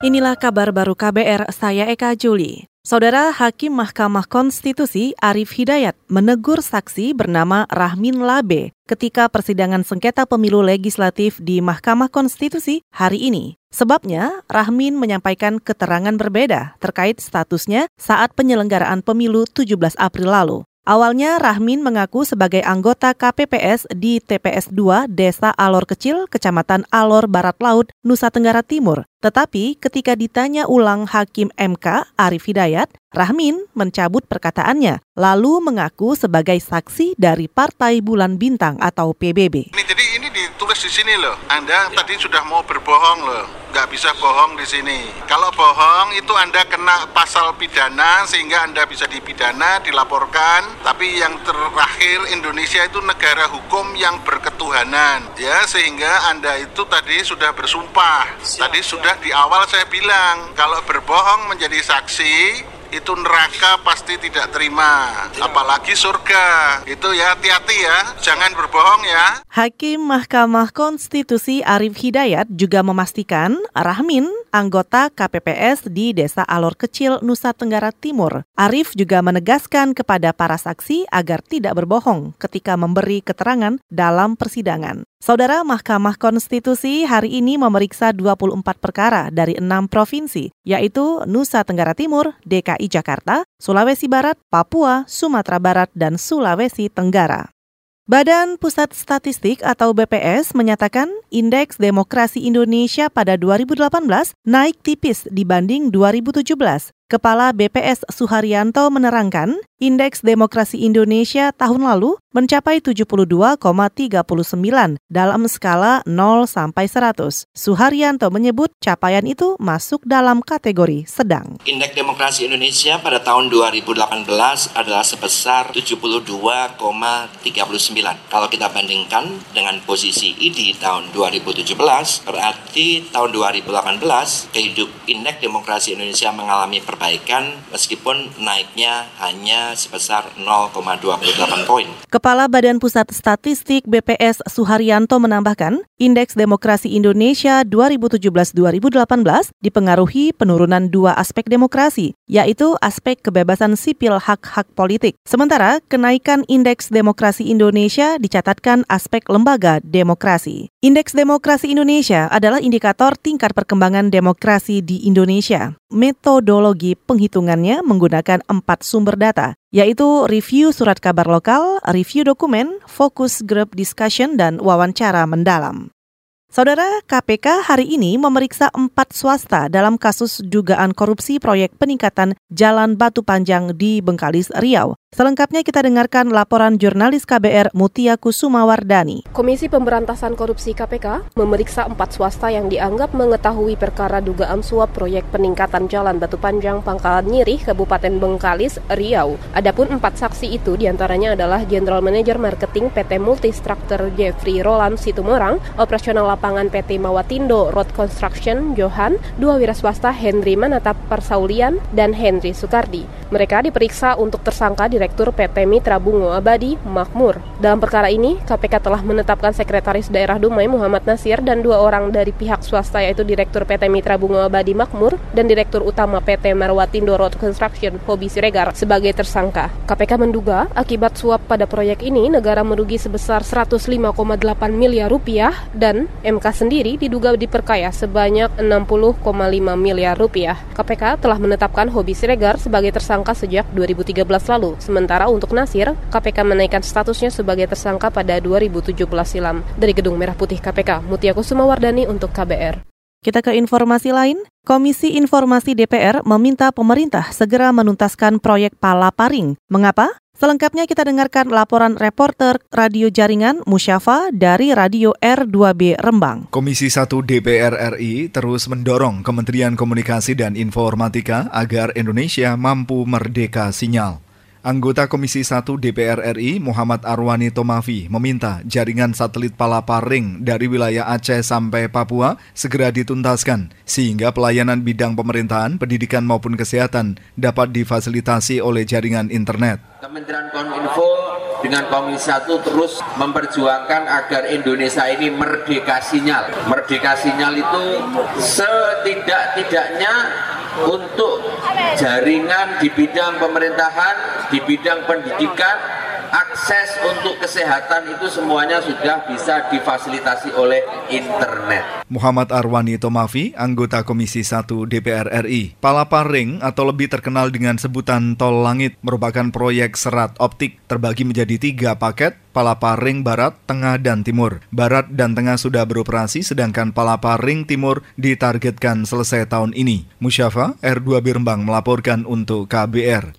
Inilah kabar baru KBR, saya Eka Juli. Saudara Hakim Mahkamah Konstitusi Arif Hidayat menegur saksi bernama Rahmin Labe ketika persidangan sengketa pemilu legislatif di Mahkamah Konstitusi hari ini. Sebabnya, Rahmin menyampaikan keterangan berbeda terkait statusnya saat penyelenggaraan pemilu 17 April lalu. Awalnya Rahmin mengaku sebagai anggota KPPS di TPS 2 Desa Alor Kecil, Kecamatan Alor Barat Laut, Nusa Tenggara Timur. Tetapi ketika ditanya ulang Hakim MK Arif Hidayat, Rahmin mencabut perkataannya, lalu mengaku sebagai saksi dari Partai Bulan Bintang atau PBB. Ini jadi ini ditulis di sini loh. Anda ya. tadi sudah mau berbohong loh nggak bisa bohong di sini. Kalau bohong itu Anda kena pasal pidana sehingga Anda bisa dipidana, dilaporkan. Tapi yang terakhir Indonesia itu negara hukum yang berketuhanan, ya sehingga Anda itu tadi sudah bersumpah. Tadi sudah di awal saya bilang kalau berbohong menjadi saksi itu neraka pasti tidak terima, apalagi surga. Itu ya hati-hati ya, jangan berbohong ya. Hakim Mahkamah Konstitusi Arif Hidayat juga memastikan Rahmin anggota KPPS di Desa Alor Kecil, Nusa Tenggara Timur. Arif juga menegaskan kepada para saksi agar tidak berbohong ketika memberi keterangan dalam persidangan. Saudara Mahkamah Konstitusi hari ini memeriksa 24 perkara dari enam provinsi, yaitu Nusa Tenggara Timur, DKI Jakarta, Sulawesi Barat, Papua, Sumatera Barat, dan Sulawesi Tenggara. Badan Pusat Statistik atau BPS menyatakan indeks demokrasi Indonesia pada 2018 naik tipis dibanding 2017. Kepala BPS Suharyanto menerangkan, indeks demokrasi Indonesia tahun lalu mencapai 72,39 dalam skala 0 sampai 100. Suharyanto menyebut capaian itu masuk dalam kategori sedang. Indeks demokrasi Indonesia pada tahun 2018 adalah sebesar 72,39. Kalau kita bandingkan dengan posisi ID tahun 2017, berarti tahun 2018 kehidup indeks demokrasi Indonesia mengalami perbaikan perbaikan meskipun naiknya hanya sebesar 0,28 poin. Kepala Badan Pusat Statistik BPS Suharyanto menambahkan, Indeks Demokrasi Indonesia 2017-2018 dipengaruhi penurunan dua aspek demokrasi, yaitu aspek kebebasan sipil hak-hak politik. Sementara kenaikan Indeks Demokrasi Indonesia dicatatkan aspek lembaga demokrasi. Indeks Demokrasi Indonesia adalah indikator tingkat perkembangan demokrasi di Indonesia. Metodologi penghitungannya menggunakan empat sumber data, yaitu review surat kabar lokal, review dokumen, focus group discussion, dan wawancara mendalam. Saudara KPK hari ini memeriksa empat swasta dalam kasus dugaan korupsi proyek peningkatan Jalan Batu Panjang di Bengkalis, Riau. Selengkapnya kita dengarkan laporan jurnalis KBR Mutia Kusuma Wardani. Komisi Pemberantasan Korupsi KPK memeriksa empat swasta yang dianggap mengetahui perkara dugaan suap proyek peningkatan Jalan Batu Panjang Pangkalan Nyirih, Kabupaten Bengkalis, Riau. Adapun empat saksi itu di antaranya adalah General Manager Marketing PT Multistructure Jeffrey Roland Situmorang, Operasional Lapangan PT Mawatindo Road Construction Johan, dua wira swasta Henry Manatap Persaulian, dan Henry Sukardi. Mereka diperiksa untuk tersangka di Direktur PT Mitra Bungo Abadi, Makmur. Dalam perkara ini, KPK telah menetapkan Sekretaris Daerah Dumai Muhammad Nasir dan dua orang dari pihak swasta yaitu Direktur PT Mitra Bungo Abadi Makmur dan Direktur Utama PT Marwatindo Road Construction Hobi Siregar sebagai tersangka. KPK menduga akibat suap pada proyek ini negara merugi sebesar 105,8 miliar rupiah dan MK sendiri diduga diperkaya sebanyak 60,5 miliar rupiah. KPK telah menetapkan Hobi Siregar sebagai tersangka sejak 2013 lalu. Sementara untuk Nasir, KPK menaikkan statusnya sebagai tersangka pada 2017 silam. Dari Gedung Merah Putih KPK, Mutia Kusuma Wardani untuk KBR. Kita ke informasi lain. Komisi Informasi DPR meminta pemerintah segera menuntaskan proyek Palaparing. Mengapa? Selengkapnya kita dengarkan laporan reporter Radio Jaringan Musyafa dari Radio R2B Rembang. Komisi 1 DPR RI terus mendorong Kementerian Komunikasi dan Informatika agar Indonesia mampu merdeka sinyal. Anggota Komisi 1 DPR RI Muhammad Arwani Tomafi meminta jaringan satelit Palapa Ring dari wilayah Aceh sampai Papua segera dituntaskan sehingga pelayanan bidang pemerintahan, pendidikan maupun kesehatan dapat difasilitasi oleh jaringan internet. Kementerian Kominfo dengan Komisi 1 terus memperjuangkan agar Indonesia ini merdeka sinyal. Merdeka sinyal itu setidak-tidaknya untuk jaringan di bidang pemerintahan, di bidang pendidikan, akses untuk kesehatan itu semuanya sudah bisa difasilitasi oleh internet. Muhammad Arwani Tomafi, anggota Komisi 1 DPR RI. Palapa Ring atau lebih terkenal dengan sebutan Tol Langit merupakan proyek serat optik terbagi menjadi tiga paket Palapa Ring Barat, Tengah, dan Timur. Barat dan Tengah sudah beroperasi, sedangkan Palapa Ring Timur ditargetkan selesai tahun ini. Musyafa, R2 Birembang melaporkan untuk KBR.